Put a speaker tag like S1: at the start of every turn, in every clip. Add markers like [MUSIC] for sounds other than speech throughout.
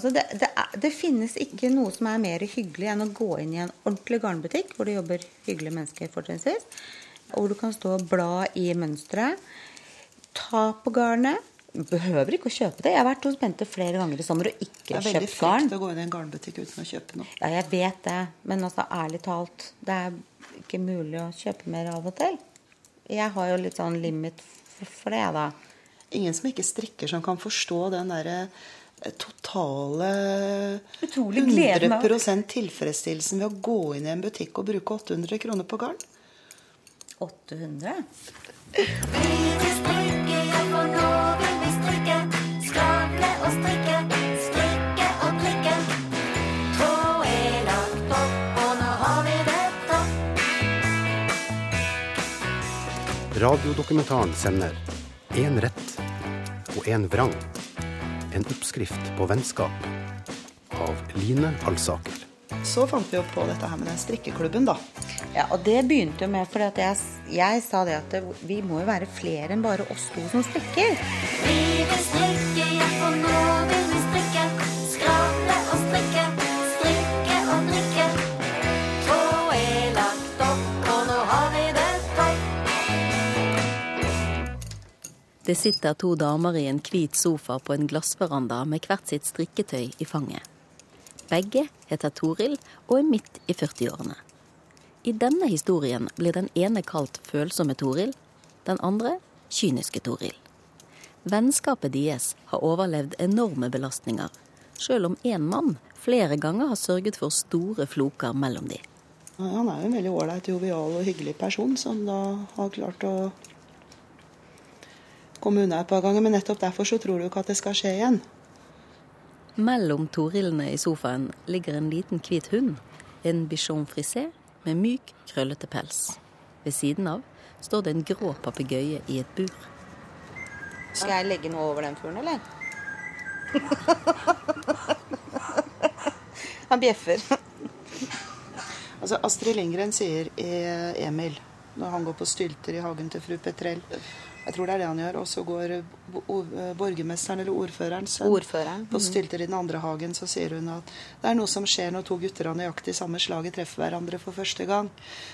S1: Altså det, det, er, det, finnes ikke noe som er mer hyggelig enn å gå inn i en ordentlig garnbutikk, hvor det jobber hyggelige mennesker fortrinnsvis, hvor du kan stå og bla i mønsteret, ta på garnet. Behøver ikke å kjøpe det. Jeg har vært hos Bente flere ganger i sommer og ikke kjøpt garn. Det er veldig
S2: frekt å gå inn i en garnbutikk uten å kjøpe noe.
S1: Ja, jeg vet det. Men altså, ærlig talt, det er ikke mulig å kjøpe mer av og til. Jeg har jo litt sånn limit for det, da.
S2: Ingen som ikke strikker, som kan forstå den derre totale
S1: Utrolig
S2: 100 tilfredsstillelsen ved å gå inn i en butikk og bruke 800 kroner på garn.
S1: 800?
S3: Radiodokumentaren sender én rett og én vrang en oppskrift på vennskap av Line Alsaker.
S2: Så fant vi jo på dette her med den strikkeklubben, da.
S1: Ja, og det begynte jo med fordi at jeg, jeg sa det at det, vi må jo være flere enn bare oss to som strikker. Vi Det sitter to damer i en hvit sofa på en glassveranda med hvert sitt strikketøy i fanget. Begge heter Toril og er midt i 40-årene. I denne historien blir den ene kalt følsomme Toril, den andre kyniske Toril. Vennskapet deres har overlevd enorme belastninger, sjøl om én mann flere ganger har sørget for store floker mellom de.
S2: Han er jo en veldig ålreit, jovial og hyggelig person som da har klart å komme unna et par ganger, men nettopp derfor så tror du ikke at det skal skje igjen.
S1: Mellom torilene i sofaen ligger en liten hvit hund, en bichon frisé med myk, krøllete pels. Ved siden av står det en grå papegøye i et bur. Skal jeg legge noe over den fuglen, eller? [LAUGHS] Han bjeffer.
S2: altså, Astrid Lindgren sier i Emil, når han går på stylter i hagen til fru Petrell jeg tror det er det han gjør. Og så går borgermesteren eller ordføreren sønn
S1: Ordføreren.
S2: på mhm. stylter i den andre hagen. Så sier hun at det er noe som skjer når to gutter av nøyaktig samme slaget treffer hverandre for første gang.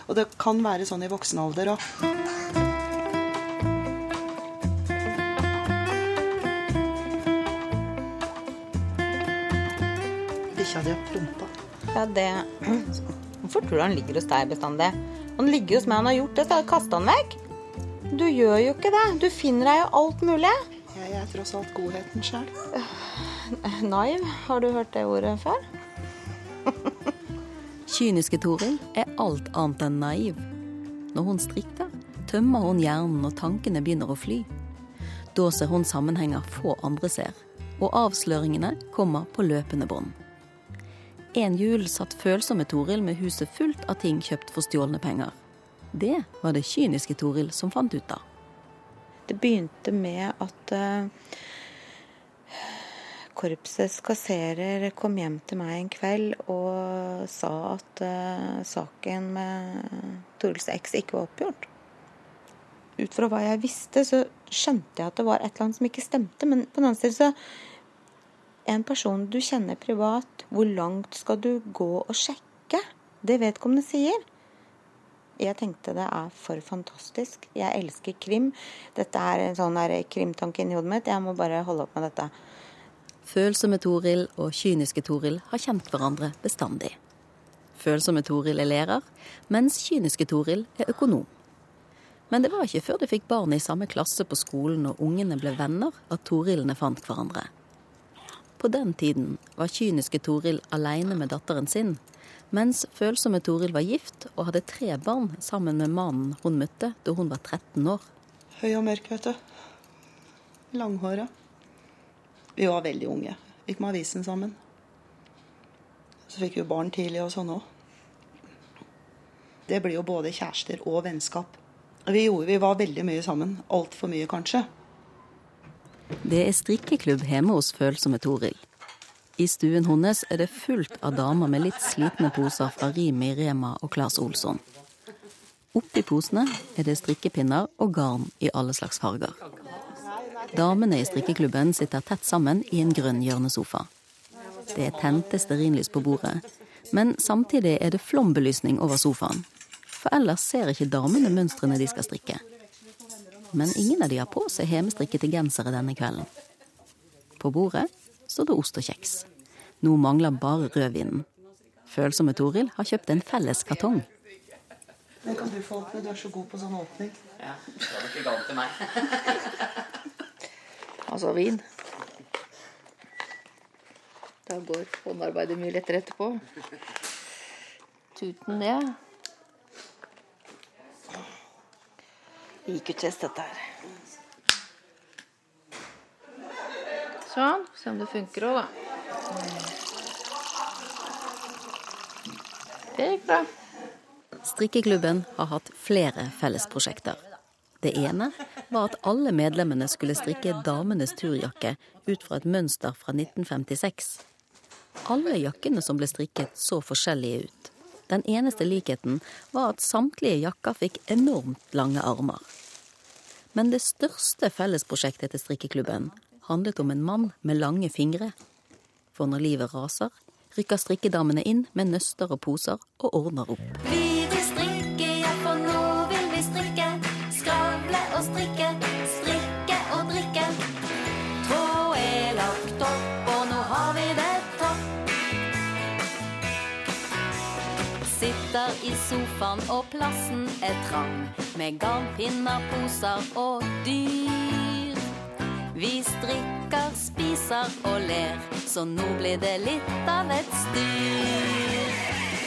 S2: Og det kan være sånn i voksen alder òg. Bikkja di har prompa.
S1: Ja, det [CLEARS THROAT] Hvorfor tror du han ligger hos deg bestandig? Han ligger hos meg, han har gjort det, så jeg kasta han vekk. Du gjør jo ikke det. Du finner deg jo alt mulig.
S2: Jeg er tross alt godheten sjøl.
S1: Naiv, har du hørt det ordet før? [LAUGHS] Kyniske Toril er alt annet enn naiv. Når hun strikker, tømmer hun hjernen og tankene begynner å fly. Da ser hun sammenhenger få andre ser, og avsløringene kommer på løpende bånd. En jul satt følsomme Toril med huset fullt av ting kjøpt for stjålne penger. Det var det kyniske Toril som fant ut av. Det begynte med at uh, korpsets kasserer kom hjem til meg en kveld og sa at uh, saken med Torils eks ikke var oppgjort. Ut fra hva jeg visste, så skjønte jeg at det var et eller annet som ikke stemte. Men på den annen side så En person du kjenner privat, hvor langt skal du gå og sjekke det vedkommende sier? Jeg tenkte det er for fantastisk. Jeg elsker krim. Dette er en sånn krimtanke inni hodet mitt. Jeg må bare holde opp med dette. Følsomme Toril og kyniske Toril har kjent hverandre bestandig. Følsomme Toril er lærer, mens kyniske Toril er økonom. Men det var ikke før de fikk barn i samme klasse på skolen og ungene ble venner, at Torilene fant hverandre. På den tiden var kyniske Toril aleine med datteren sin, mens følsomme Toril var gift og hadde tre barn sammen med mannen hun møtte da hun var 13 år.
S2: Høy og mørk, vet du. Langhåra. Vi var veldig unge. Gikk med avisen sammen. Så fikk vi barn tidlig og sånn òg. Det blir jo både kjærester og vennskap. Vi, gjorde, vi var veldig mye sammen. Altfor mye, kanskje.
S1: Det er strikkeklubb hjemme hos følsomme Toril. I stuen hennes er det fullt av damer med litt slitne poser fra Rimi, Rema og Claes Olsson. Oppi posene er det strikkepinner og garn i alle slags farger. Damene i strikkeklubben sitter tett sammen i en grønn hjørnesofa.
S4: Det er tente stearinlys på bordet, men samtidig er det flombelysning over sofaen. For ellers ser ikke damene mønstrene de skal strikke. Men ingen av de har på seg hjemmestrikkete gensere denne kvelden. På bordet står det ost og kjeks. Nå mangler bare rødvinen. Følsomme Toril har kjøpt en felles kartong.
S2: Den kan du få åpne. Du er så god på sånn åpning.
S5: Ja, det var ikke galt til meg. [LAUGHS]
S1: Altså vin. Da går håndarbeidet mye lettere etterpå. Tuten det. IQ-test, dette her. Sånn. Se om det funker òg, da. Det gikk bra.
S4: Strikkeklubben har hatt flere fellesprosjekter. Det ene var at alle medlemmene skulle strikke damenes turjakke ut fra et mønster fra 1956. Alle jakkene som ble strikket, så forskjellige ut. Den eneste likheten var at samtlige jakker fikk enormt lange armer. Men det største fellesprosjektet til strikkeklubben handlet om en mann med lange fingre. For når livet raser, rykker strikkedamene inn med nøster og poser og ordner opp.
S6: Vi vil strikke, ja, for nå vil vi strikke. Skravle og strikke, strikke og drikke. Tråd er lagt opp, og nå har vi det topp. Sitter i sofaen, og plassen er trang. Med garnpinner, poser og dyr. Vi strikker, spiser og ler, så nå blir det litt av et styr.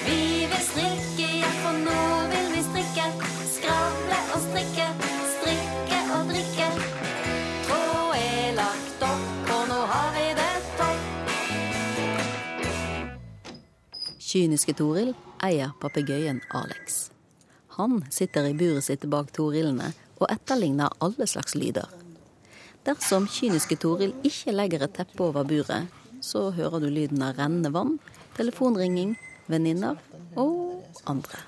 S6: Vi vil strikke, ja, for nå vil vi strikke. Skravle og strikke, strikke og drikke. Tråd er lagt opp, og nå har vi det topp.
S4: Kyniske Toril eier papegøyen Alex. Han sitter i buret sitt bak torillene og etterligner alle slags lyder. Dersom kyniske Toril ikke legger et teppe over buret, så hører du lyden av rennende vann, telefonringing, venninner og andre.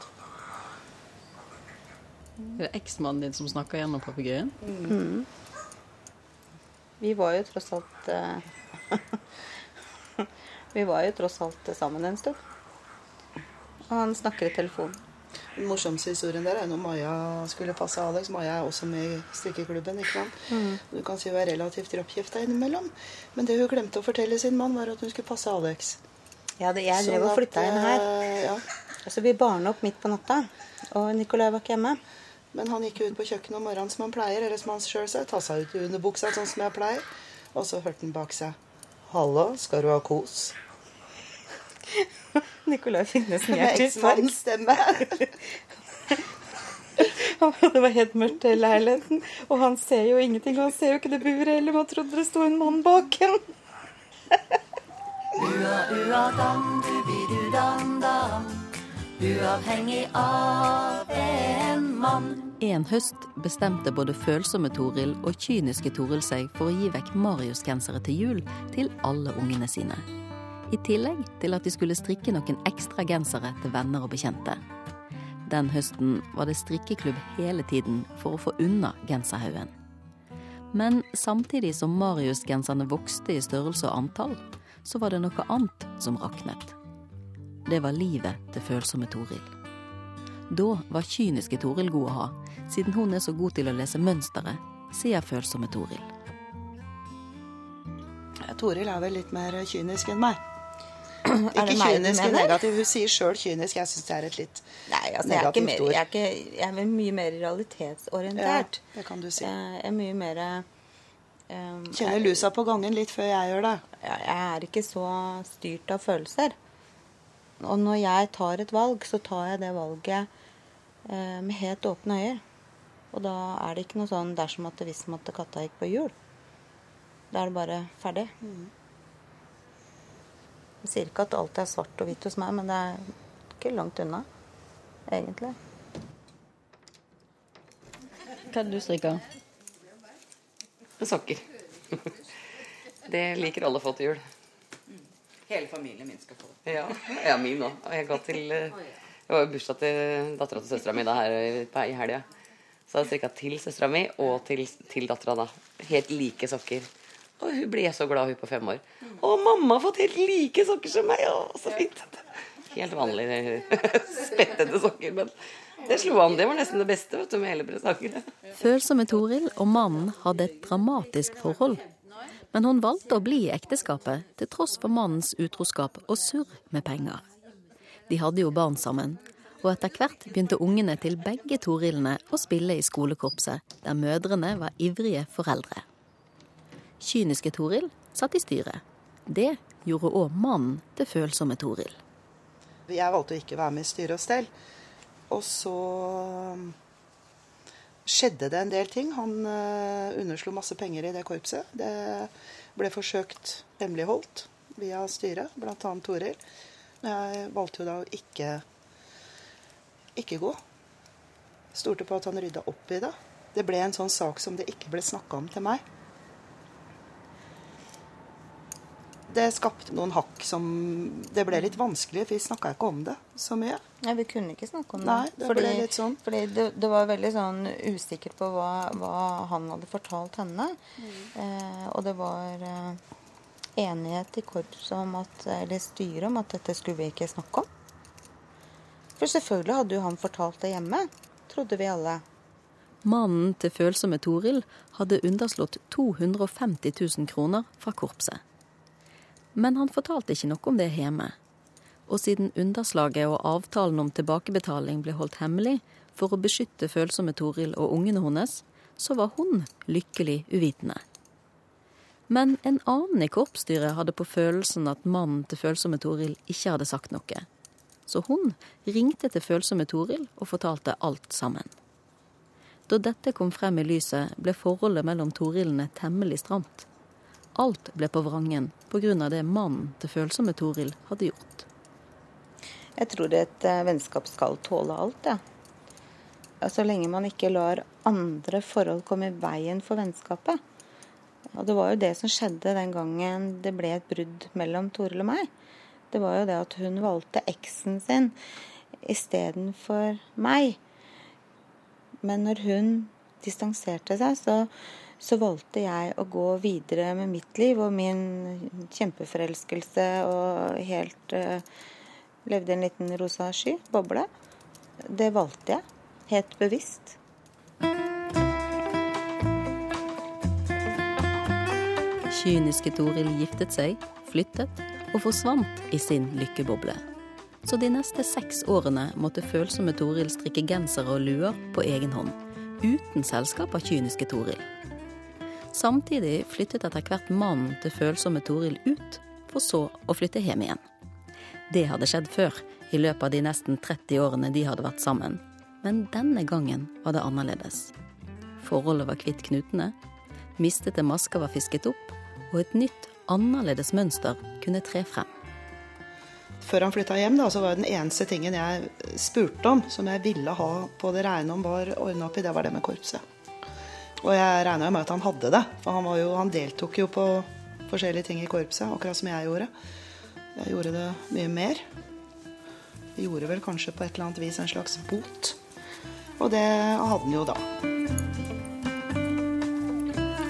S5: Det er eksmannen din som snakker gjennom papegøyen?
S1: Vi var jo tross alt eh, [LAUGHS] Vi var jo tross alt sammen en stund. Og han snakker i telefon.
S2: Den morsomste historien der er når Maja skulle passe Alex. Maja er også med i strikkeklubben. ikke sant? Du kan si hun er relativt rappgifta innimellom. Men det hun glemte å fortelle sin mann, var at hun skulle passe Alex.
S1: Ja, det, jeg drev
S2: Sånn
S1: og
S2: at,
S1: flytta inn her.
S2: Ja.
S1: Og så blir barna opp midt på natta. Og Nicolai var ikke hjemme.
S2: Men han gikk ut på kjøkkenet om morgenen som han pleier, eller som han sjøl sa. seg ut i underbuksa sånn som jeg pleier. Og så hørte han bak seg. 'Hallo, skal du ha kos?'
S1: Nikolai Finnesen
S2: Med eksmannens stemme. [LAUGHS]
S1: Det var helt mørkt i leiligheten. Og han ser jo ingenting. Han ser jo ikke det buret heller. Man trodde det sto en mann bak en. [LAUGHS]
S6: Uavhengig av en mann.
S4: En høst bestemte både følsomme Toril og kyniske Toril seg for å gi vekk Marius-gensere til jul til alle ungene sine. I tillegg til at de skulle strikke noen ekstra gensere til venner og bekjente. Den høsten var det strikkeklubb hele tiden for å få unna genserhaugen. Men samtidig som Marius-genserne vokste i størrelse og antall, så var det noe annet som raknet. Det var livet til følsomme Toril. Da var kyniske Toril god å ha, siden hun er så god til å lese mønsteret, sier følsomme Toril.
S2: Toril er vel litt mer kynisk enn meg. Ikke kynisk
S1: og
S2: negativ. Hun sier sjøl kynisk. Jeg syns det er et litt
S1: Nei, altså, jeg
S2: Negativt
S1: mer,
S2: ord.
S1: jeg, er ikke, jeg er mye mer realitetsorientert.
S2: Ja, det kan du si.
S1: Jeg er mye mer um,
S2: Kjenner lusa på gangen litt før jeg gjør det.
S1: jeg er ikke så styrt av følelser. Og når jeg tar et valg, så tar jeg det valget eh, med helt åpne øyne. Og da er det ikke noe sånn dersom at det hvis at katta gikk på hjul. Da er det bare ferdig. Jeg sier ikke at alt er svart og hvitt hos meg, men det er ikke langt unna, egentlig.
S5: Hva er det du strikker? Sokker. [LAUGHS] Det liker alle å få til jul.
S7: Hele familien min skal få det.
S5: Ja, ja min òg. Jeg ga til [LAUGHS] eh, Det var bursdag til dattera til søstera mi da her i i helga. Så jeg strikka til søstera mi og til, til dattera da. Helt like sokker. Og hun ble så glad, hun på fem år. 'Å, mamma har fått helt like sokker som meg.' Å, så fint. Helt vanlige [LAUGHS] spettede sokker. Men det slo an. Det var nesten det beste vet du, med hele presangen.
S4: Følsomme Toril og mannen hadde et dramatisk forhold. Men hun valgte å bli i ekteskapet, til tross for mannens utroskap og surr med penger. De hadde jo barn sammen, og etter hvert begynte ungene til begge Torilene å spille i skolekorpset, der mødrene var ivrige foreldre. Kyniske Toril satt i styret. Det gjorde òg mannen til følsomme Toril.
S2: Jeg valgte å ikke være med i styre og stell. Og så um, skjedde det en del ting. Han uh, underslo masse penger i det korpset. Det ble forsøkt hemmeligholdt via styret, bl.a. Toril. Jeg valgte jo da å ikke, ikke gå. Stolte på at han rydda opp i det. Det ble en sånn sak som det ikke ble snakka om til meg. Det skapte noen hakk som Det ble litt vanskelig, for vi snakka ikke om det så mye.
S1: Nei, vi kunne ikke snakke om det.
S2: Nei, det
S1: fordi,
S2: ble litt sånn.
S1: Fordi det, det var veldig sånn usikkert på hva, hva han hadde fortalt henne. Mm. Eh, og det var eh, enighet i korpset om at, eller styret om at dette skulle vi ikke snakke om. For selvfølgelig hadde jo han fortalt det hjemme, trodde vi alle.
S4: Mannen til følsomme Toril hadde underslått 250 000 kroner fra korpset. Men han fortalte ikke noe om det hjemme. Og siden underslaget og avtalen om tilbakebetaling ble holdt hemmelig for å beskytte følsomme Toril og ungene hennes, så var hun lykkelig uvitende. Men en annen i korpsstyret hadde på følelsen at mannen til følsomme Toril ikke hadde sagt noe. Så hun ringte til følsomme Toril og fortalte alt sammen. Da dette kom frem i lyset, ble forholdet mellom Torilene temmelig stramt. Alt ble på vrangen pga. det mannen til følsomme Toril hadde gjort.
S1: Jeg tror et eh, vennskap skal tåle alt, ja. Så lenge man ikke lar andre forhold komme i veien for vennskapet. Og det var jo det som skjedde den gangen det ble et brudd mellom Toril og meg. Det var jo det at hun valgte eksen sin istedenfor meg. Men når hun distanserte seg, så så valgte jeg å gå videre med mitt liv og min kjempeforelskelse og helt uh, Levde i en liten rosa sky, boble. Det valgte jeg. Helt bevisst.
S4: Kyniske Toril giftet seg, flyttet og forsvant i sin lykkeboble. Så de neste seks årene måtte følsomme Toril strikke gensere og luer på egen hånd. Uten selskap av kyniske Toril. Samtidig flyttet etter hvert mannen til følsomme Toril ut, for så å flytte hjem igjen. Det hadde skjedd før, i løpet av de nesten 30 årene de hadde vært sammen. Men denne gangen var det annerledes. Forholdet var kvitt knutene, mistete masker var fisket opp, og et nytt, annerledes mønster kunne tre frem.
S2: Før han flytta hjem, da, så var den eneste tingen jeg spurte om, som jeg ville ha på det rene om var ordna opp i, det var det med korpset. Og jeg regna med at han hadde det, for han, jo, han, deltok jo på forskjellige ting i korpset, akkurat som jeg gjorde. Jeg gjorde det mye mer. Jeg gjorde vel kanskje på et eller annet vis en slags bot. Og det hadde han jo da.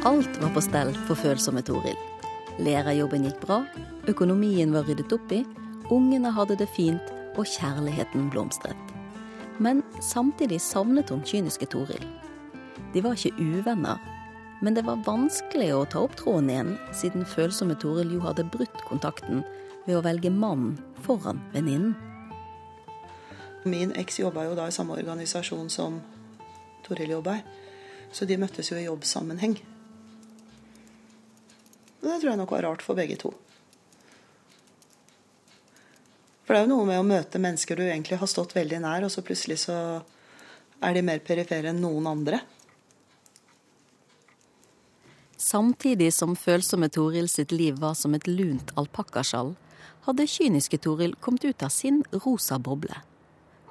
S4: Alt var på stell for følsomme Toril. Lærerjobben gikk bra, økonomien var ryddet opp i, ungene hadde det fint, og kjærligheten blomstret. Men samtidig savnet hun kyniske Toril. De var ikke uvenner, men det var vanskelig å ta opp tråden igjen, siden følsomme Toril jo hadde brutt kontakten ved å velge mannen foran venninnen.
S2: Min eks jobba jo da i samme organisasjon som Toril jobba i, så de møttes jo i jobbsammenheng. Det tror jeg nok var rart for begge to. For det er jo noe med å møte mennesker du egentlig har stått veldig nær, og så plutselig så er de mer perifere enn noen andre.
S4: Samtidig som følsomme Toril sitt liv var som et lunt alpakkaskjall, hadde kyniske Toril kommet ut av sin rosa boble.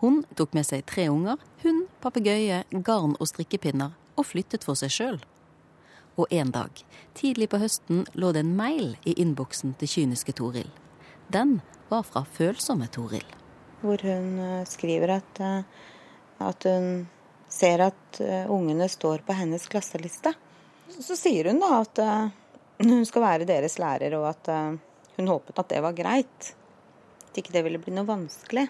S4: Hun tok med seg tre unger, hund, papegøye, garn og strikkepinner, og flyttet for seg sjøl. Og en dag, tidlig på høsten, lå det en mail i innboksen til kyniske Toril. Den var fra følsomme Toril.
S1: Hvor hun eh, skriver at, eh, at hun ser at eh, ungene står på hennes klasseliste. Så sier hun da at uh, hun skal være deres lærer, og at uh, hun håpet at det var greit. At ikke det ville bli noe vanskelig.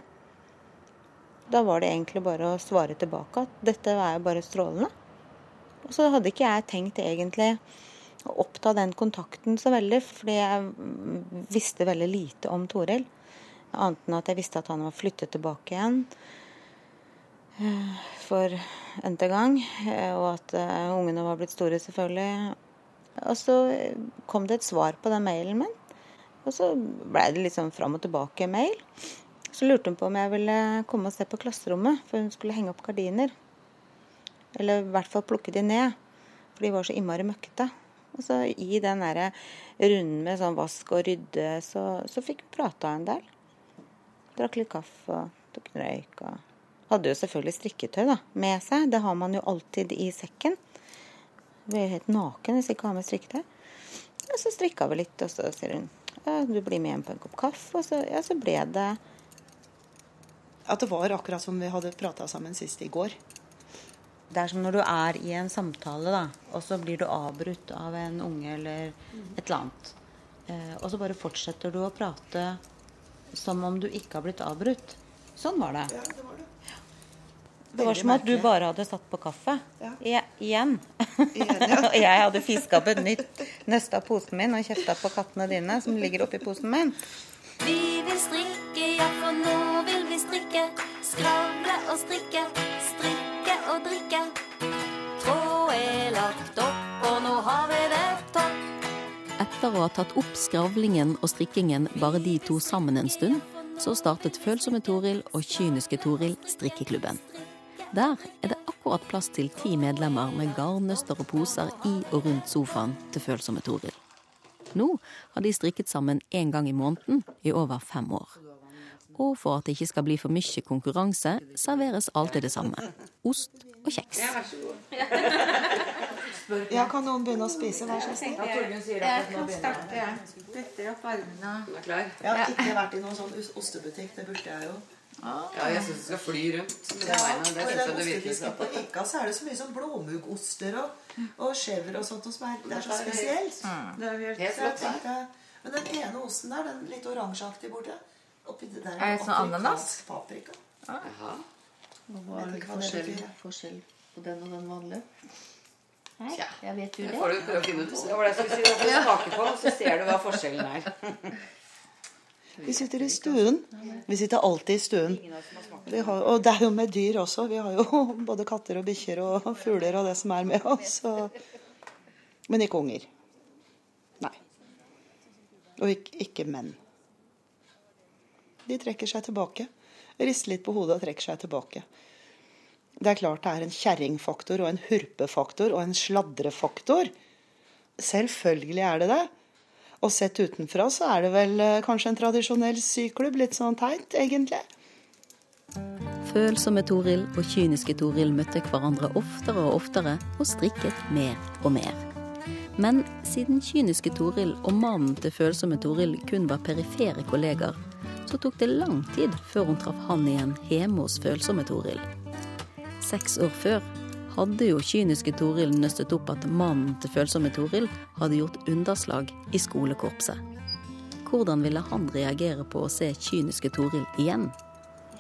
S1: Da var det egentlig bare å svare tilbake at dette er jo bare strålende. Og så hadde ikke jeg tenkt egentlig å oppta den kontakten så veldig, fordi jeg visste veldig lite om Toril. Annet enn at jeg visste at han var flyttet tilbake igjen eh, for n-te gang. eh, Og at eh, ungene var blitt store, selvfølgelig. Og så kom det et svar på den mailen min. Og så blei det litt sånn fram og tilbake-mail. Så lurte hun på om jeg ville komme og se på klasserommet, for hun skulle henge opp gardiner. Eller i hvert fall plukke de ned, for de var så innmari møkkete. Og så i den derre runden med sånn vask og rydde, så, så fikk vi prata en del. Drakk litt kaffe og tok en røyk. og Hadde jo selvfølgelig strikketøy da, med seg. Det har man jo alltid i sekken. Vi er jo helt naken hvis vi ikke har med strikketøy. Og så strikka vi litt, og så sier hun ja, du blir med hjem på en kopp kaffe. Og så, ja, så ble det
S2: At det var akkurat som vi hadde prata sammen sist i går.
S1: Det er som når du er i en samtale, da, og så blir du avbrutt av en unge eller et eller annet. Eh, og så bare fortsetter du å prate som om du ikke har blitt avbrutt. Sånn var det.
S2: Ja, det var det.
S1: Det var som at du bare hadde satt på kaffe.
S2: Ja.
S1: I- igjen.
S2: Igjen, ja. [LAUGHS]
S1: og jeg hadde fiska opp et nytt nøste av posen min og kjefta på kattene dine som ligger oppi posen min.
S6: Vi vil strikke, ja, for nå vil vi strikke. Skravle og strikke, strikke og drikke. Tråd er lagt opp, og nå har vi det topp.
S4: Etter å ha tatt opp skravlingen og strikkingen bare de to sammen en stund, så startet følsomme Toril og kyniske Toril strikkeklubben. Der er det akkurat plass til ti medlemmer med garnnøster og poser i og rundt sofaen til følsomme Toril. Nå har de strikket sammen én gang i måneden i over fem år. Og for at det ikke skal bli for mye konkurranse, serveres alltid det samme. Ost og kjeks. [LAUGHS]
S2: Ja, kan noen begynne å spise, vær så snill?
S7: Jeg kan at nå begynner
S1: opp armene.
S5: Er?
S2: Jeg har ikke vært i noen sånn ostebutikk, det burde jeg jo.
S5: Ja, jeg syns du skal fly rundt med
S2: Ja,
S5: beina. Det syns jeg du virkelig
S2: ostedisken
S5: skal.
S2: på Ikka så er det så mye sånn blåmuggoster og, og chèvre og sånt, som er, det er så spesielt.
S7: Det er helt
S5: Helt flott.
S2: tenkte, men den ene osten der, den litt oransjeaktige borte, oppi det der
S7: Er det sånn ananas?
S2: paprika.
S5: Jaha.
S2: var er forskjell,
S8: forskjell på den og den vanlige?
S5: Nei,
S8: Jeg vet jo
S5: Det
S8: det.
S5: får du prøve å finne ut. Det var det jeg skulle si. [LAUGHS] Du smake på, så ser du hva forskjellen er. [LAUGHS]
S2: Vi sitter i stuen. Vi sitter alltid i stuen. Har, og det er jo med dyr også. Vi har jo [LAUGHS] både katter og bikkjer og fugler og det som er med oss. Og, men ikke unger. Nei. Og ikke, ikke menn. De trekker seg tilbake. Rister litt på hodet og trekker seg tilbake. Det er klart det er en kjerringfaktor og en hurpefaktor og en sladrefaktor. Selvfølgelig er det det. Og sett utenfra så er det vel eh, kanskje en tradisjonell syklubb. Litt sånn teit, egentlig.
S4: Følsomme Toril og kyniske Toril møtte hverandre oftere og oftere og strikket mer og mer. Men siden kyniske Toril og mannen til følsomme Toril kun var perifere kolleger, så tok det lang tid før hun traff han igjen hjemme hos følsomme Toril. Seks år før hadde jo kyniske Toril nøstet opp at mannen til følsomme Toril hadde gjort underslag i skolekorpset. Hvordan ville han reagere på å se kyniske Toril igjen?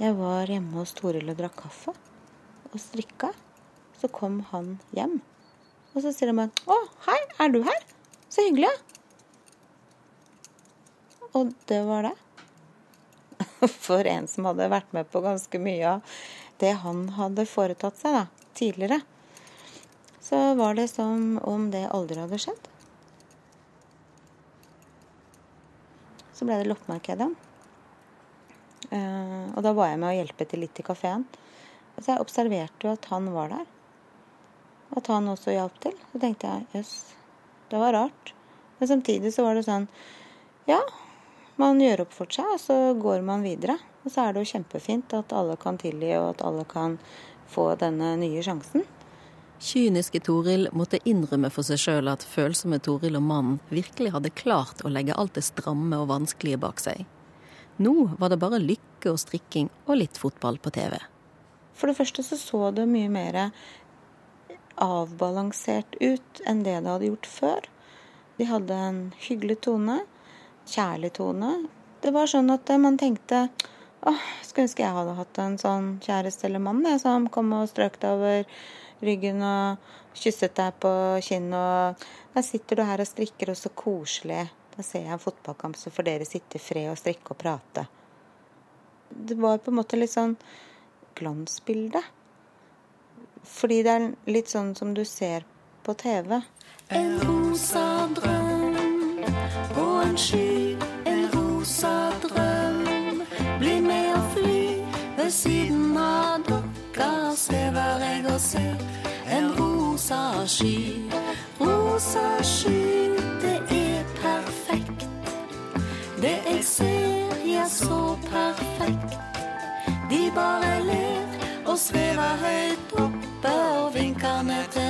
S1: Jeg var hjemme hos Toril og drakk kaffe og strikka. Så kom han hjem. Og så sier han bare 'Å, hei, er du her? Så hyggelig'. ja. Og det var det. [LAUGHS] For en som hadde vært med på ganske mye av det han hadde foretatt seg da, tidligere, så var det som om det aldri hadde skjedd. Så ble det loppemarkedet. Uh, og da var jeg med å hjelpe til litt i kafeen. Så jeg observerte jo at han var der. At han også hjalp til. Så tenkte jeg jøss, det var rart. Men samtidig så var det sånn Ja, man gjør opp for seg, og så går man videre. Og så er det jo kjempefint at alle kan tilgi, og at alle kan få denne nye sjansen.
S4: Kyniske Toril måtte innrømme for seg sjøl at følsomme Toril og mannen virkelig hadde klart å legge alt det stramme og vanskelige bak seg. Nå var det bare lykke og strikking og litt fotball på TV.
S1: For det første så så det mye mer avbalansert ut enn det det hadde gjort før. De hadde en hyggelig tone. kjærlig tone. Det var sånn at man tenkte åh, skulle ønske jeg hadde hatt en sånn kjæreste eller mann jeg, som kom og strøk deg over ryggen og kysset deg på kinnet. Og der sitter du her og strikker, og så koselig. Da ser jeg en fotballkamp, så får dere sitte i fred og strikke og prate. Det var på en måte litt sånn glansbilde. Fordi det er litt sånn som du ser på TV.
S4: En rosa drøm på en sky, en rosa drøm. Ved siden av dere, svever jeg og ser en rosa sky. Rosa sky, det er perfekt. Det jeg ser, ja, så perfekt. De bare ler og svever høyt oppe og vinker ned til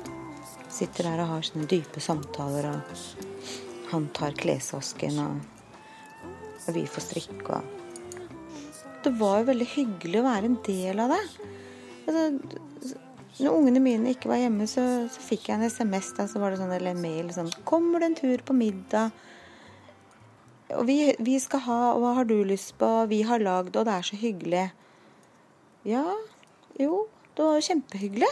S1: Sitter der og har sånne dype samtaler, og han tar klesvasken, og, og vi får strikke og Det var jo veldig hyggelig å være en del av det. Altså, når ungene mine ikke var hjemme, så, så fikk jeg en SMS da, så var det sånn, eller en mail sånn 'Kommer det en tur på middag?' Og vi, vi skal ha, og hva har du lyst på? Vi har lagd, og det er så hyggelig. Ja, jo, det var jo kjempehyggelig.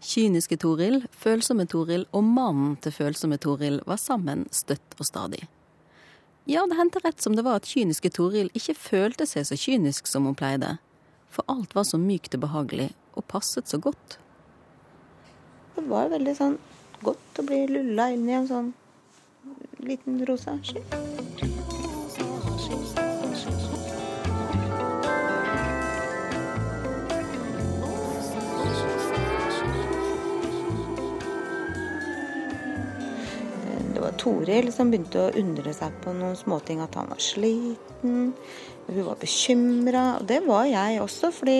S9: Kyniske Toril, følsomme Toril og mannen til følsomme Toril var sammen støtt og stadig. Ja, det hendte rett som det var at kyniske Toril ikke følte seg så kynisk som hun pleide. For alt var så mykt og behagelig, og passet så godt.
S1: Det var veldig sånn godt å bli lulla inn i en sånn liten rosa sky. Toril som begynte å undre seg på noen småting. At han var sliten. Hun var bekymra. Og det var jeg også, fordi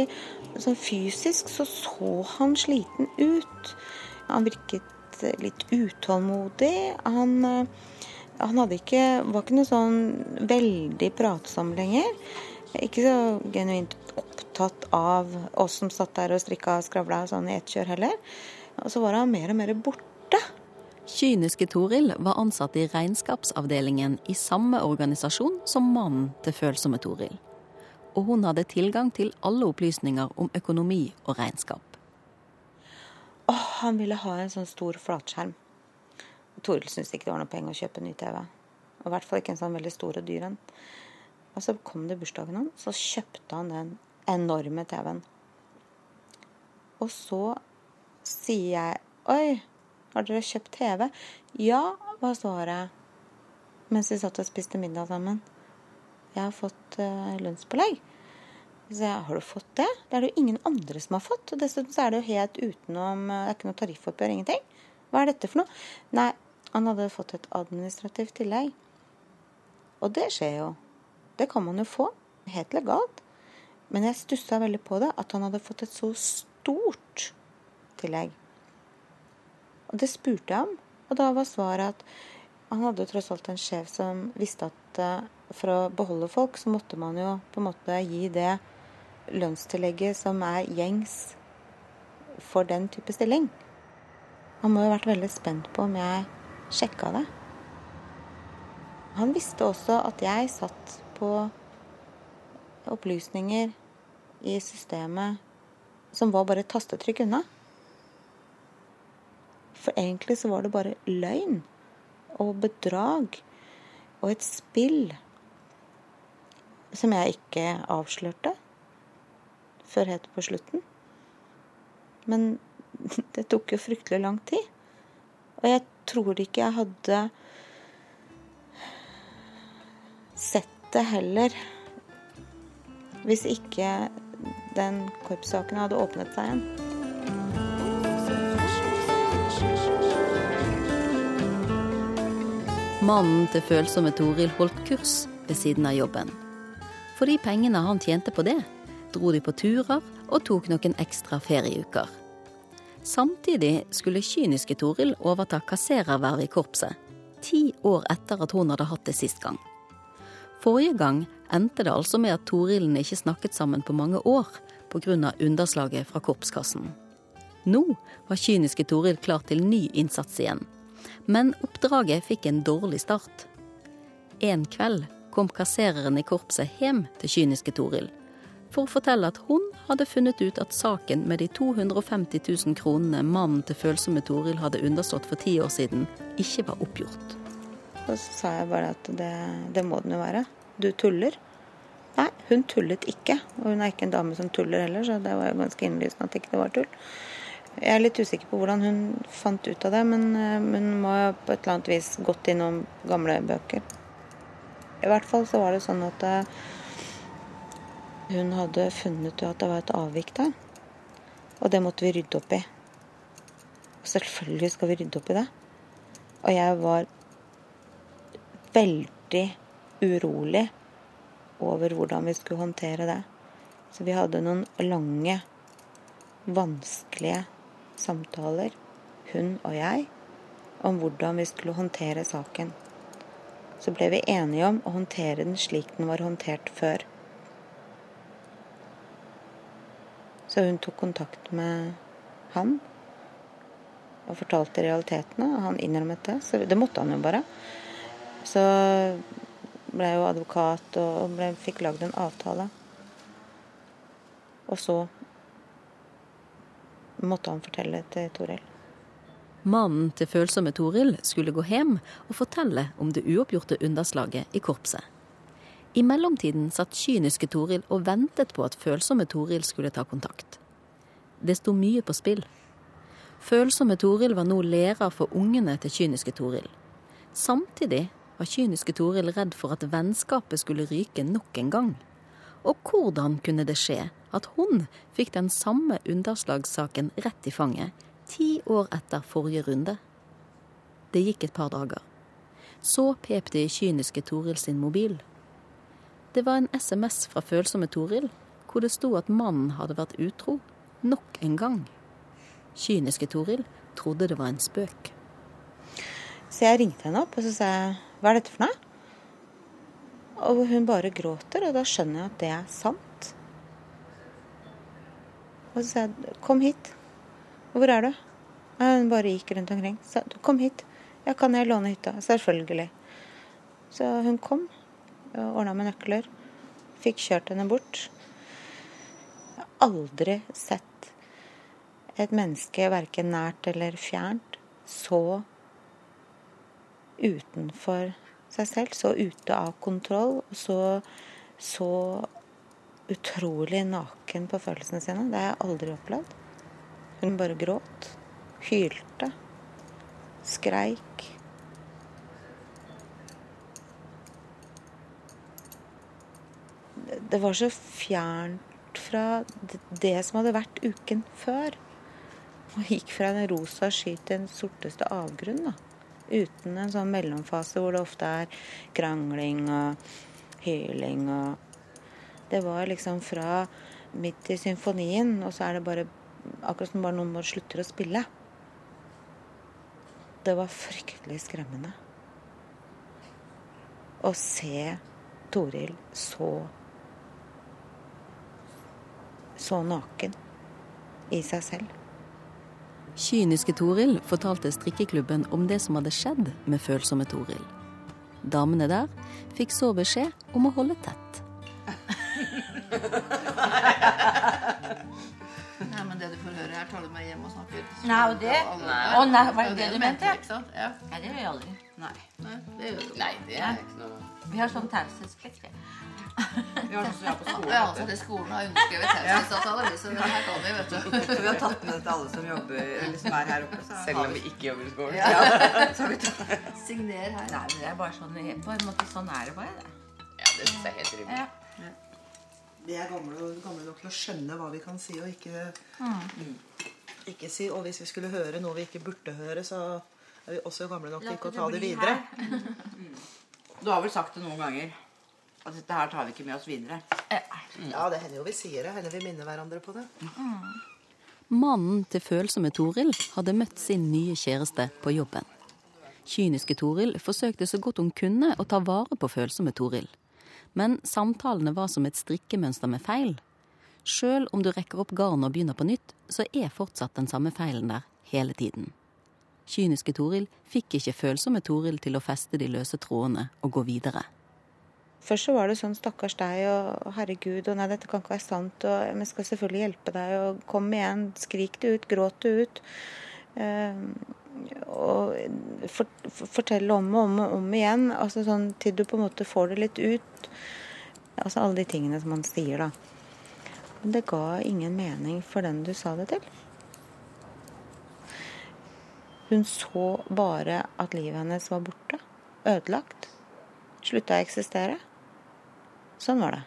S1: sånn fysisk så så han sliten ut. Han virket litt utålmodig. Han, eh, han ikke, var ikke noe sånn veldig pratsom lenger. Ikke så genuint opptatt av oss som satt der og strikka og skravla sånn i ett kjør heller. Og så var han mer og mer borte.
S9: Kyniske Toril var ansatt i regnskapsavdelingen i samme organisasjon som mannen til følsomme Toril. Og hun hadde tilgang til alle opplysninger om økonomi og regnskap.
S1: Åh, han ville ha en sånn stor flatskjerm. Toril syntes ikke det var noe penger å kjøpe ny TV. Og I hvert fall ikke en sånn veldig stor og dyr en. Og så kom det bursdagen hans, så kjøpte han den enorme TV-en. Og så sier jeg Oi, har dere kjøpt TV? Ja, var svaret. Mens vi satt og spiste middag sammen. Jeg har fått uh, lønnspålegg. Så jeg, har du fått det? Det er det jo ingen andre som har fått. Og dessuten så er det jo helt utenom Det er ikke noe tariffoppgjør, ingenting. Hva er dette for noe? Nei, han hadde fått et administrativt tillegg. Og det skjer jo. Det kan man jo få. Helt legalt. Men jeg stussa veldig på det, at han hadde fått et så stort tillegg. Og det spurte jeg om, og da var svaret at han hadde tross alt en sjef som visste at uh, for å beholde folk, så måtte man jo på en måte gi det lønnstillegget som er gjengs for den type stilling. Han må jo ha vært veldig spent på om jeg sjekka det. Han visste også at jeg satt på opplysninger i systemet som var bare et tastetrykk unna. For egentlig så var det bare løgn og bedrag og et spill som jeg ikke avslørte før helt på slutten. Men [LAUGHS] det tok jo fryktelig lang tid. Og jeg tror ikke jeg hadde sett det heller Hvis ikke den korpssaken hadde åpnet seg igjen.
S4: Mannen til følsomme Toril holdt kurs ved siden av jobben. For de pengene han tjente på det, dro de på turer og tok noen ekstra ferieuker. Samtidig skulle kyniske Toril overta kasserervervet i korpset, ti år etter at hun hadde hatt det sist gang. Forrige gang endte det altså med at Torilene ikke snakket sammen på mange år pga. underslaget fra korpskassen. Nå var kyniske Toril klar til ny innsats igjen. Men oppdraget fikk en dårlig start. En kveld kom kassereren i korpset hjem til kyniske Toril for å fortelle at hun hadde funnet ut at saken med de 250 000 kronene mannen til følsomme Toril hadde understått for ti år siden, ikke var oppgjort.
S1: Og så sa jeg bare at det, det må den jo være. Du tuller. Nei, hun tullet ikke. Og hun er ikke en dame som tuller heller, så det var jo ganske innlysende at ikke det var tull. Jeg er litt usikker på hvordan hun fant ut av det, men eh, hun må jo på et eller annet vis gått innom gamle bøker. I hvert fall så var det sånn at eh, hun hadde funnet ut at det var et avvik der. Og det måtte vi rydde opp i. Og selvfølgelig skal vi rydde opp i det. Og jeg var veldig urolig over hvordan vi skulle håndtere det. Så vi hadde noen lange, vanskelige samtaler, hun og jeg, om hvordan vi skulle håndtere saken. Så ble vi enige om å håndtere den slik den var håndtert før. Så hun tok kontakt med han og fortalte realitetene. og Han innrømmet det. Så det måtte han jo bare. Så ble jo advokat og ble, fikk lagd en avtale. Og så måtte han fortelle til Toril.
S4: Mannen til følsomme Toril skulle gå hjem og fortelle om det uoppgjorte underslaget i korpset. I mellomtiden satt kyniske Toril og ventet på at følsomme Toril skulle ta kontakt. Det sto mye på spill. Følsomme Toril var nå lærer for ungene til kyniske Toril. Samtidig var kyniske Toril redd for at vennskapet skulle ryke nok en gang. Og hvordan kunne det skje at hun fikk den samme underslagssaken rett i fanget, ti år etter forrige runde? Det gikk et par dager. Så pep det i kyniske Toril sin mobil. Det var en SMS fra følsomme Toril, hvor det sto at mannen hadde vært utro nok en gang. Kyniske Toril trodde det var en spøk.
S1: Så jeg ringte henne opp og så sa jeg, hva er dette for noe? Og hun bare gråter, og da skjønner jeg at det er sant. Og så sa jeg kom hit. Hvor er du? Hun bare gikk rundt omkring. Så kom hit. Ja, kan jeg låne hytta? Selvfølgelig. Så hun kom og ordna med nøkler. Fikk kjørt henne bort. Jeg har aldri sett et menneske, verken nært eller fjernt, så utenfor seg selv, så ute av kontroll, så, så utrolig naken på følelsene sine. Det har jeg aldri opplevd. Hun bare gråt, hylte, skreik. Det var så fjernt fra det som hadde vært uken før. Og gikk fra en rosa sky til den sorteste avgrunn. da. Uten en sånn mellomfase hvor det ofte er krangling og hyling og Det var liksom fra midt i symfonien, og så er det bare akkurat som bare noen bare slutter å spille. Det var fryktelig skremmende. Å se Toril så så naken i seg selv.
S4: Kyniske Toril fortalte strikkeklubben om det som hadde skjedd med følsomme Toril. Damene der fikk så beskjed om å holde tett.
S8: Nei, men det du får høre her, tar du med hjem og snakker.
S7: Nei, og det- Å, nei, var det det du mente?
S8: Ikke sant? Ja.
S7: Nei, det gjør jeg aldri.
S8: Nei. Nei, det gjør du.
S5: Nei, det er ikke noe
S7: Vi har sånn taushetsplikt. vi.
S5: Vi har sånn på skolen.
S8: Ja, altså, det skolen har underskrevet taushetsavtale, vi, så her kan vi, vet du.
S10: Så [LAUGHS] vi har tatt med det til alle som jobber, eller som er her oppe. Så
S5: Selv om vi ikke jobber i skolen.
S10: Ja, [LAUGHS] så vi tar.
S8: Signer her.
S7: Nei, men det er bare sånn, på en måte, sånn er det bare. det.
S5: Ja, det syns jeg er helt rimelig.
S7: Ja.
S2: Vi er gamle, gamle nok til å skjønne hva vi kan si og ikke, ikke si. Og hvis vi skulle høre noe vi ikke burde høre, så er vi også gamle nok til ikke å ta det videre.
S10: Du har vel sagt det noen ganger at dette her tar vi ikke med oss videre.
S2: Ja, det hender jo vi sier det. Hender vi minner hverandre på det.
S4: Mannen til følsomme Toril hadde møtt sin nye kjæreste på jobben. Kyniske Toril forsøkte så godt hun kunne å ta vare på følsomme Toril. Men samtalene var som et strikkemønster med feil. Sjøl om du rekker opp garnet og begynner på nytt, så er fortsatt den samme feilen der hele tiden. Kyniske Toril fikk ikke følsomme Toril til å feste de løse trådene og gå videre.
S1: Først så var det sånn stakkars deg og herregud og nei, dette kan ikke være sant og vi skal selvfølgelig hjelpe deg og kom igjen, skrik det ut, gråt det ut. Eh, og for, for, fortelle om og om og om igjen, altså sånn til du på en måte får det litt ut. Altså alle de tingene som man sier, da. Men det ga ingen mening for den du sa det til. Hun så bare at livet hennes var borte. Ødelagt. Slutta å eksistere. Sånn var det.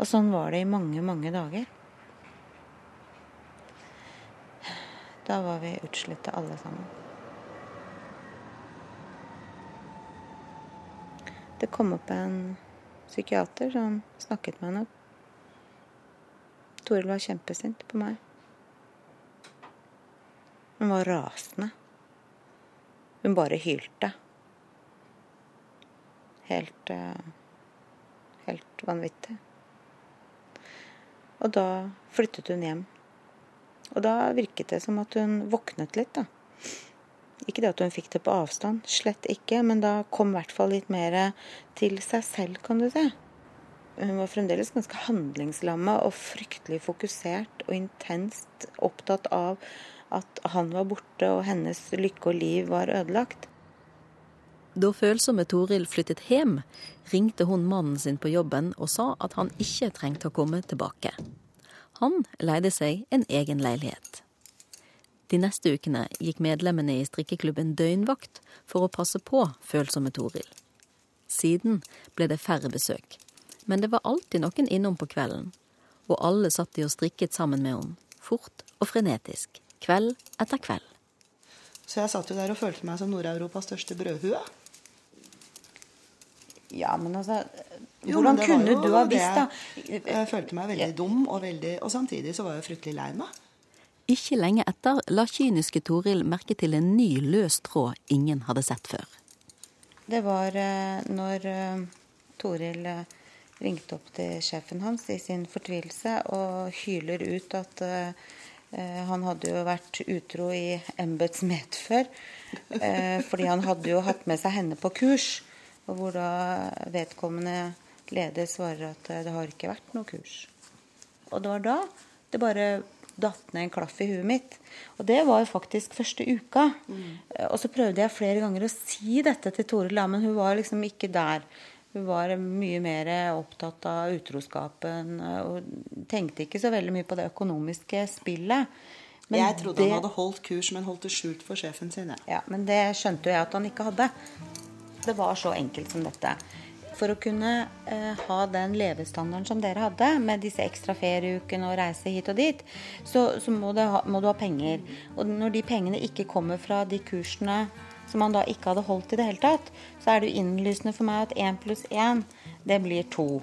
S1: Og sånn var det i mange, mange dager. Da var vi utslitte alle sammen. Det kom opp en psykiater som snakket med henne. Toril var kjempesint på meg. Hun var rasende. Hun bare hylte. Helt eh, Helt vanvittig. Og da flyttet hun hjem. Og da virket det som at hun våknet litt, da. Ikke det at hun fikk det på avstand, slett ikke, men da kom i hvert fall litt mer til seg selv, kan du se. Hun var fremdeles ganske handlingslamma og fryktelig fokusert og intenst opptatt av at han var borte og hennes lykke og liv var ødelagt.
S4: Da følsomme Toril flyttet hjem, ringte hun mannen sin på jobben og sa at han ikke trengte å komme tilbake. Han leide seg en egen leilighet. De neste ukene gikk medlemmene i strikkeklubben døgnvakt for å passe på følsomme Toril. Siden ble det færre besøk, men det var alltid noen innom på kvelden. Og alle satt de og strikket sammen med henne, fort og frenetisk, kveld etter kveld.
S2: Så jeg satt jo der og følte meg som Nord-Europas største brødhue.
S1: Ja, men altså
S2: Jo,
S1: Hvordan
S2: men
S1: kunne du ha visst, da?
S2: Jeg følte meg veldig dum, og, veldig, og samtidig så var jeg fryktelig lei meg.
S4: Ikke lenge etter la kyniske Toril merke til en ny løs tråd ingen hadde sett før.
S1: Det var eh, når eh, Toril eh, ringte opp til sjefen hans i sin fortvilelse og hyler ut at eh, eh, han hadde jo vært utro i embets medfør. Eh, fordi han hadde jo hatt med seg henne på kurs. Og hvor da vedkommende leder svarer at eh, det har ikke vært noe kurs. Og det var da det bare datt ned en klaff i huet mitt. Og det var jo faktisk første uka. Mm. Og så prøvde jeg flere ganger å si dette til Toril, men hun var liksom ikke der. Hun var mye mer opptatt av utroskapen og tenkte ikke så veldig mye på det økonomiske spillet. Men
S2: jeg trodde
S1: det-
S2: han hadde holdt kurs, men holdt det skjult for sjefen sin.
S1: ja, men det skjønte jo jeg at han ikke hadde. Det var så enkelt som dette. For å kunne eh, ha den levestandarden som dere hadde, med disse ekstra ferieukene og reise hit og dit, så, så må, ha, må du ha penger. Og når de pengene ikke kommer fra de kursene som man da ikke hadde holdt i det hele tatt, så er det jo innlysende for meg at én pluss én, det blir to.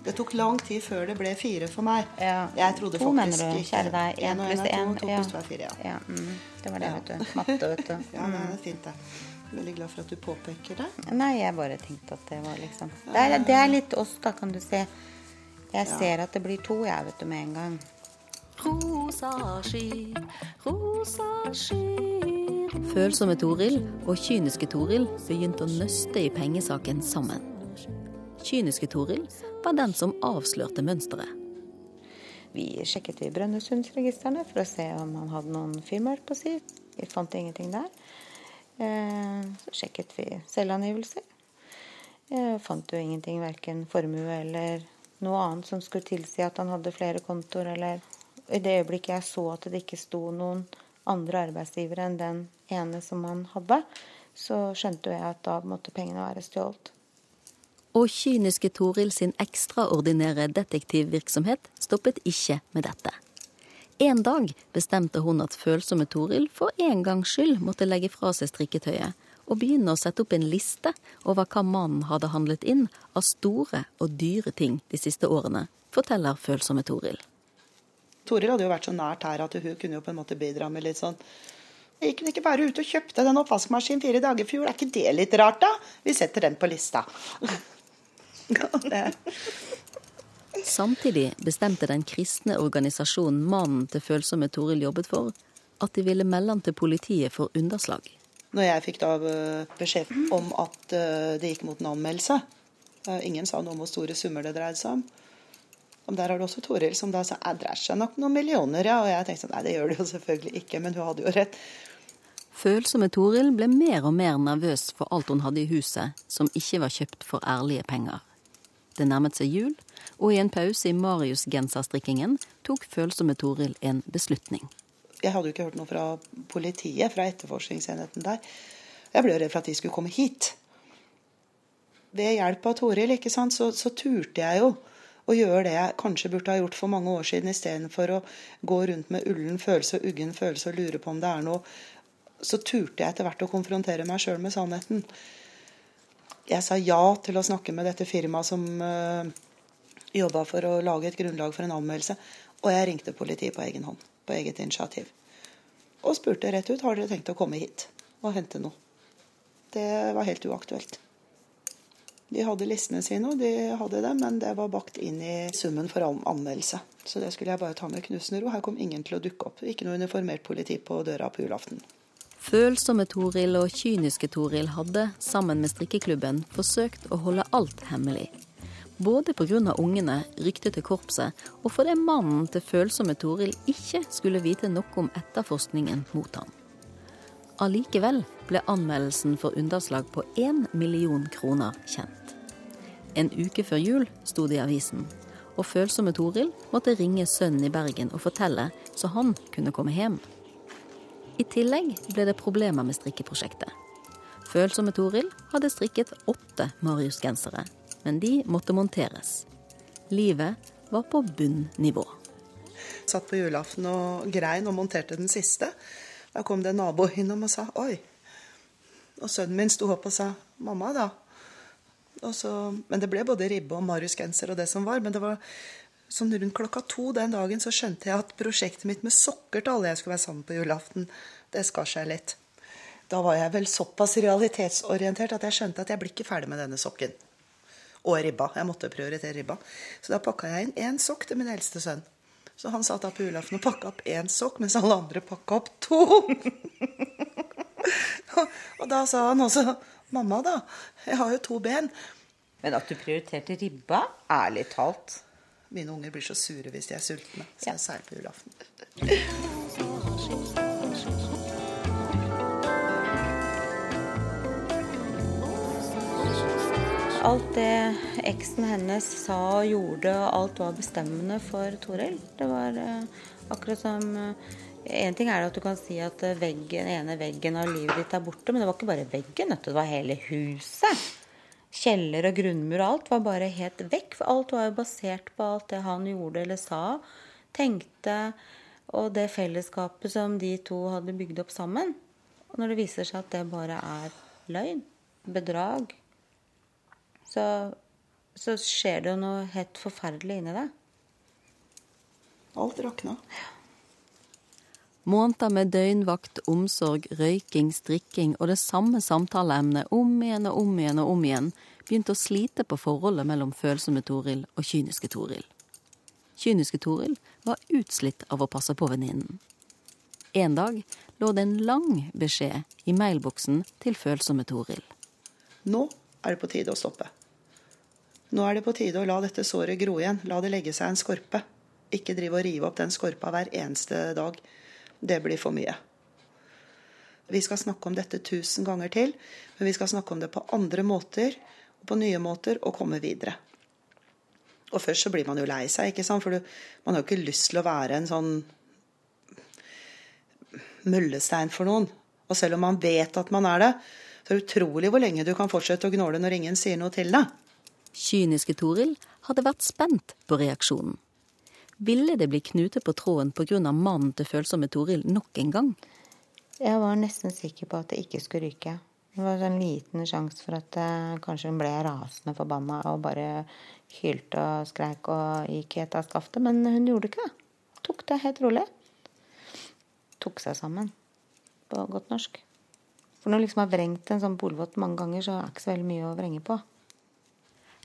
S2: Det tok lang tid før det ble fire for meg.
S1: Ja.
S2: Jeg trodde
S1: to, mener
S2: faktisk
S1: du,
S2: ikke
S1: kjære deg. Én pluss
S2: to,
S1: én.
S2: to
S1: Ja.
S2: pluss to er fire, ja.
S1: Ja, mm, det var det, vet du. Matte, vet du. [LAUGHS]
S2: Ja, det er fint, det. Veldig glad for at du påpeker det.
S1: Nei, jeg bare tenkte at det var liksom Det er, det er litt oss, da, kan du se. Jeg ser at det blir to, jeg, vet du, med en gang.
S4: Rosa sky, rosa sky Følsomme Toril og kyniske Toril begynte å nøste i pengesaken sammen. Kyniske Toril var den som avslørte mønsteret.
S1: Vi sjekket i Brønnøysundregistrene for å se om han hadde noen firmaer på si. Vi fant ingenting der. Eh, Så sjekket vi selvangivelser. Jeg Fant jo ingenting, verken formue eller noe annet som skulle tilsi at han hadde flere kontoer, eller I det øyeblikket jeg så at det ikke sto noen andre arbeidsgivere enn den ene som han hadde, så skjønte jeg at da måtte pengene være stjålet.
S4: Og kyniske Toril sin ekstraordinære detektivvirksomhet stoppet ikke med dette. En dag bestemte hun at følsomme Toril for en gangs skyld måtte legge fra seg strikketøyet og begynne å sette opp en liste over hva mannen hadde handlet inn av store og dyre ting de siste årene, forteller følsomme Toril.
S2: Toril hadde jo vært så nært her at hun kunne jo på en måte bidra med litt sånn Gikk hun ikke bare ut og kjøpte den oppvaskmaskinen fire dager i fjor? Er ikke det litt rart, da? Vi setter den på lista. [LAUGHS] det.
S4: Samtidig bestemte den kristne organisasjonen mannen til følsomme Toril jobbet for, at de ville melde han til politiet for underslag.
S2: Når jeg fikk da eh, beskjed om at eh, det gikk mot en anmeldelse eh, Ingen sa noe om hvor store summer det dreide seg om. Og Der har du også Toril som da sa det dreier seg nok noen millioner. ja, Og jeg tenkte sånn, nei det gjør det jo selvfølgelig ikke, men hun hadde jo rett.
S4: Følsomme Toril ble mer og mer nervøs for alt hun hadde i huset som ikke var kjøpt for ærlige penger. Det nærmet seg jul, og i en pause i Marius-genserstrikkingen tok følsomme Toril en beslutning.
S2: Jeg hadde jo ikke hørt noe fra politiet, fra etterforskningsenheten der. Jeg ble redd for at de skulle komme hit. Ved hjelp av Toril ikke sant, så, så turte jeg jo å gjøre det jeg kanskje burde ha gjort for mange år siden, istedenfor å gå rundt med ullen følelse og uggen følelse og lure på om det er noe. Så turte jeg etter hvert å konfrontere meg sjøl med sannheten. Jeg sa ja til å snakke med dette firmaet som uh, jobba for å lage et grunnlag for en anmeldelse. Og jeg ringte politiet på egen hånd, på eget initiativ. Og spurte rett ut har dere tenkt å komme hit og hente noe. Det var helt uaktuelt. De hadde listene sine, og de hadde det, men det var bakt inn i summen for anmeldelse. Så det skulle jeg bare ta med knusende ro. Her kom ingen til å dukke opp. Ikke noe uniformert politi på døra på julaften.
S4: Følsomme Toril og kyniske Toril hadde, sammen med strikkeklubben, forsøkt å holde alt hemmelig. Både pga. ungene, ryktet til korpset, og fordi mannen til følsomme Toril ikke skulle vite noe om etterforskningen mot ham. Allikevel ble anmeldelsen for underslag på én million kroner kjent. En uke før jul sto det i avisen, og følsomme Toril måtte ringe sønnen i Bergen og fortelle, så han kunne komme hjem. I tillegg ble det problemer med strikkeprosjektet. Følsomme Toril hadde strikket åtte Marius-gensere, men de måtte monteres. Livet var på bunnivå.
S2: Satt på julaften og grein og monterte den siste. Da kom det en nabo innom og sa 'oi'. Og sønnen min sto opp og sa 'mamma', da. Så, men det ble både ribbe og Marius-genser og det som var. Men det var sånn rundt klokka to den dagen så skjønte jeg at prosjektet mitt med sokker til alle jeg skulle være sammen på julaften, det skar seg litt. Da var jeg vel såpass realitetsorientert at jeg skjønte at jeg blir ikke ferdig med denne sokken. Og ribba. Jeg måtte prioritere ribba. Så da pakka jeg inn én sokk til min eldste sønn. Så han satt da på julaften og pakka opp én sokk, mens alle andre pakka opp to. [LAUGHS] og da sa han også 'Mamma, da. Jeg har jo to ben'.
S7: Men at du prioriterte ribba? Ærlig talt.
S2: Mine unger blir så sure hvis de er sultne. Så jeg seier på julaften.
S1: Alt det eksen hennes sa og gjorde, og alt var bestemmende for Toril. Det var eh, akkurat som Én En ting er at du kan si at eh, veggen, ene veggen av livet ditt er borte, men det var ikke bare veggen, det var hele huset. Kjeller og grunnmur og alt var bare helt vekk. For alt var jo basert på alt det han gjorde eller sa, tenkte, og det fellesskapet som de to hadde bygd opp sammen. Og når det viser seg at det bare er løgn, bedrag, så, så skjer det jo noe helt forferdelig inni deg.
S2: Alt rakna.
S4: Måneder med døgnvakt, omsorg, røyking, strikking og det samme samtaleemnet om igjen og om igjen og om igjen begynte å slite på forholdet mellom følsomme Toril og kyniske Toril. Kyniske Toril var utslitt av å passe på venninnen. En dag lå det en lang beskjed i mailboksen til følsomme Toril.
S2: Nå er det på tide å stoppe. Nå er det på tide å la dette såret gro igjen. La det legge seg en skorpe. Ikke drive og rive opp den skorpa hver eneste dag. Det blir for mye. Vi skal snakke om dette tusen ganger til, men vi skal snakke om det på andre måter, på nye måter, og komme videre. Og først så blir man jo lei seg, ikke sant? for du, man har jo ikke lyst til å være en sånn møllestein for noen. Og selv om man vet at man er det, så er det utrolig hvor lenge du kan fortsette å gnåle når ingen sier noe til deg.
S4: Kyniske Toril hadde vært spent på reaksjonen. Ville det bli knute på tråden pga. mannen til følsomme Toril nok en gang?
S1: Jeg var nesten sikker på at det ikke skulle ryke. Det var en liten sjanse for at uh, kanskje hun ble rasende forbanna og bare hylte og skreik og gikk helt av skaftet, men hun gjorde ikke det. Tok det helt rolig. Tok seg sammen, på godt norsk. For når du liksom har vrengt en sånn polvott mange ganger, så er det ikke så veldig mye å vrenge på.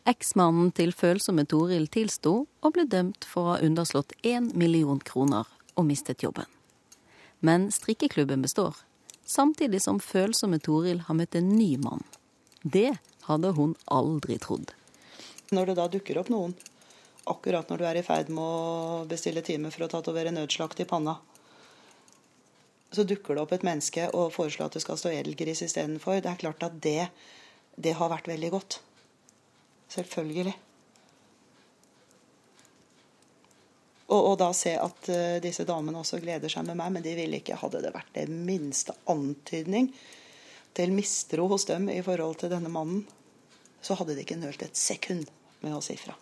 S4: Eksmannen til følsomme Toril tilsto og ble dømt for å ha underslått én million kroner og mistet jobben. Men strikkeklubben består, samtidig som følsomme Toril har møtt en ny mann. Det hadde hun aldri trodd.
S2: Når det da dukker opp noen, akkurat når du er i ferd med å bestille time for å tatovere nødslakt i panna, så dukker det opp et menneske og foreslår at det skal stå edelgris istedenfor. Det er klart at det, det har vært veldig godt. Selvfølgelig. Og, og da se at uh, disse damene også gleder seg med meg, men de ville ikke. Hadde det vært det minste antydning til mistro hos dem i forhold til denne mannen, så hadde de ikke nølt et sekund med å si fra.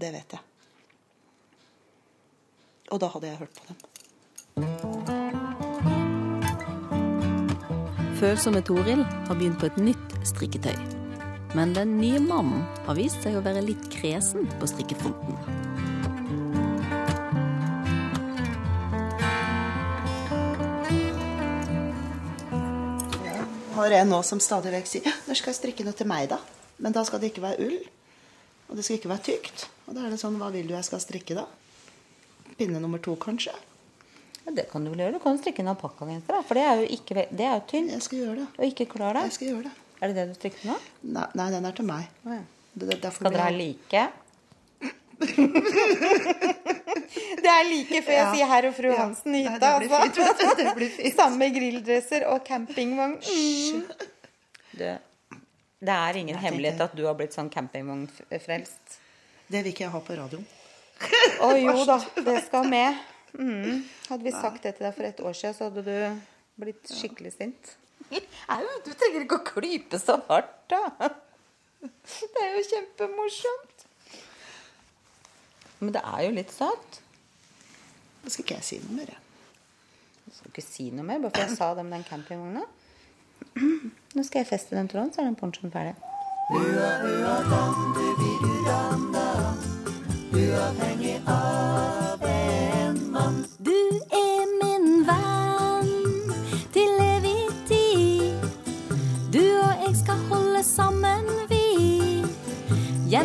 S2: Det vet jeg. Og da hadde jeg hørt på dem.
S4: Følsomme Toril har begynt på et nytt strikketøy. Men den nye mannen har vist seg å være litt kresen på strikkefronten.
S2: har en nå som stadig vekk sier ja, når skal jeg strikke noe til meg, da? Men da skal det ikke være ull. Og det skal ikke være tykt. Og da er det sånn, hva vil du jeg skal strikke, da? Pinne nummer to, kanskje?
S1: Ja, det kan du vel gjøre. Du kan strikke en alpakkagenser, da. For det er jo, ikke, det er jo tynt.
S2: Jeg skal gjøre det.
S1: Og ikke klar deg.
S2: Jeg skal gjøre det.
S1: Er det det du trykker nå?
S2: Nei, nei den er til meg.
S1: Oh, ja.
S2: Det, det,
S1: Skal dere ha like? [LAUGHS] det er like før jeg
S2: Ja.
S1: sier herr og fru
S2: Ja.
S1: Hansen i hytta.
S2: det. [LAUGHS] Det fint. [LAUGHS]
S1: Samme grilldresser og campingvogn. Mm. Du, det er ingen
S2: Jeg
S1: hemmelighet
S2: tenkte-
S1: at du har blitt sånn campingvognfrelst.
S2: Det vil ikke jeg ha på radioen.
S1: Å jo da, det skal med. Mm. Hadde vi sagt det til deg for et år siden, så hadde du blitt skikkelig sint. Au, du trenger ikke å klype så hardt, da. Det er jo kjempemorsomt. Men det er jo litt søtt.
S2: Da skal ikke jeg si noe mer. jeg.
S1: Du skal ikke si noe mer, bare for jeg sa det med den campingvogna. Nå skal jeg feste den tråden, så er den ponchoen ferdig.
S6: Du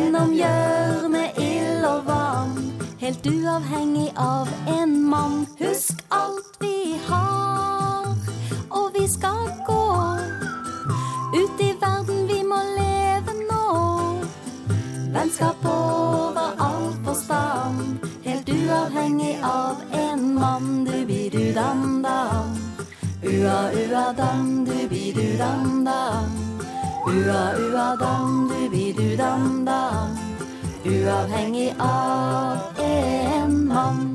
S6: Gjennom hjørnet, ild og vann. Helt uavhengig av en mann. Husk alt vi har, og vi skal gå. Ut i verden, vi må leve nå. Vennskap over all forstand, helt uavhengig av en mann. Du-bi-du-dam-dam. Ua-ua-dam, du-bi-du-dam-dam. Ua-ua-dam, du-bi-du-dam-dam. Uavhengig av en mann.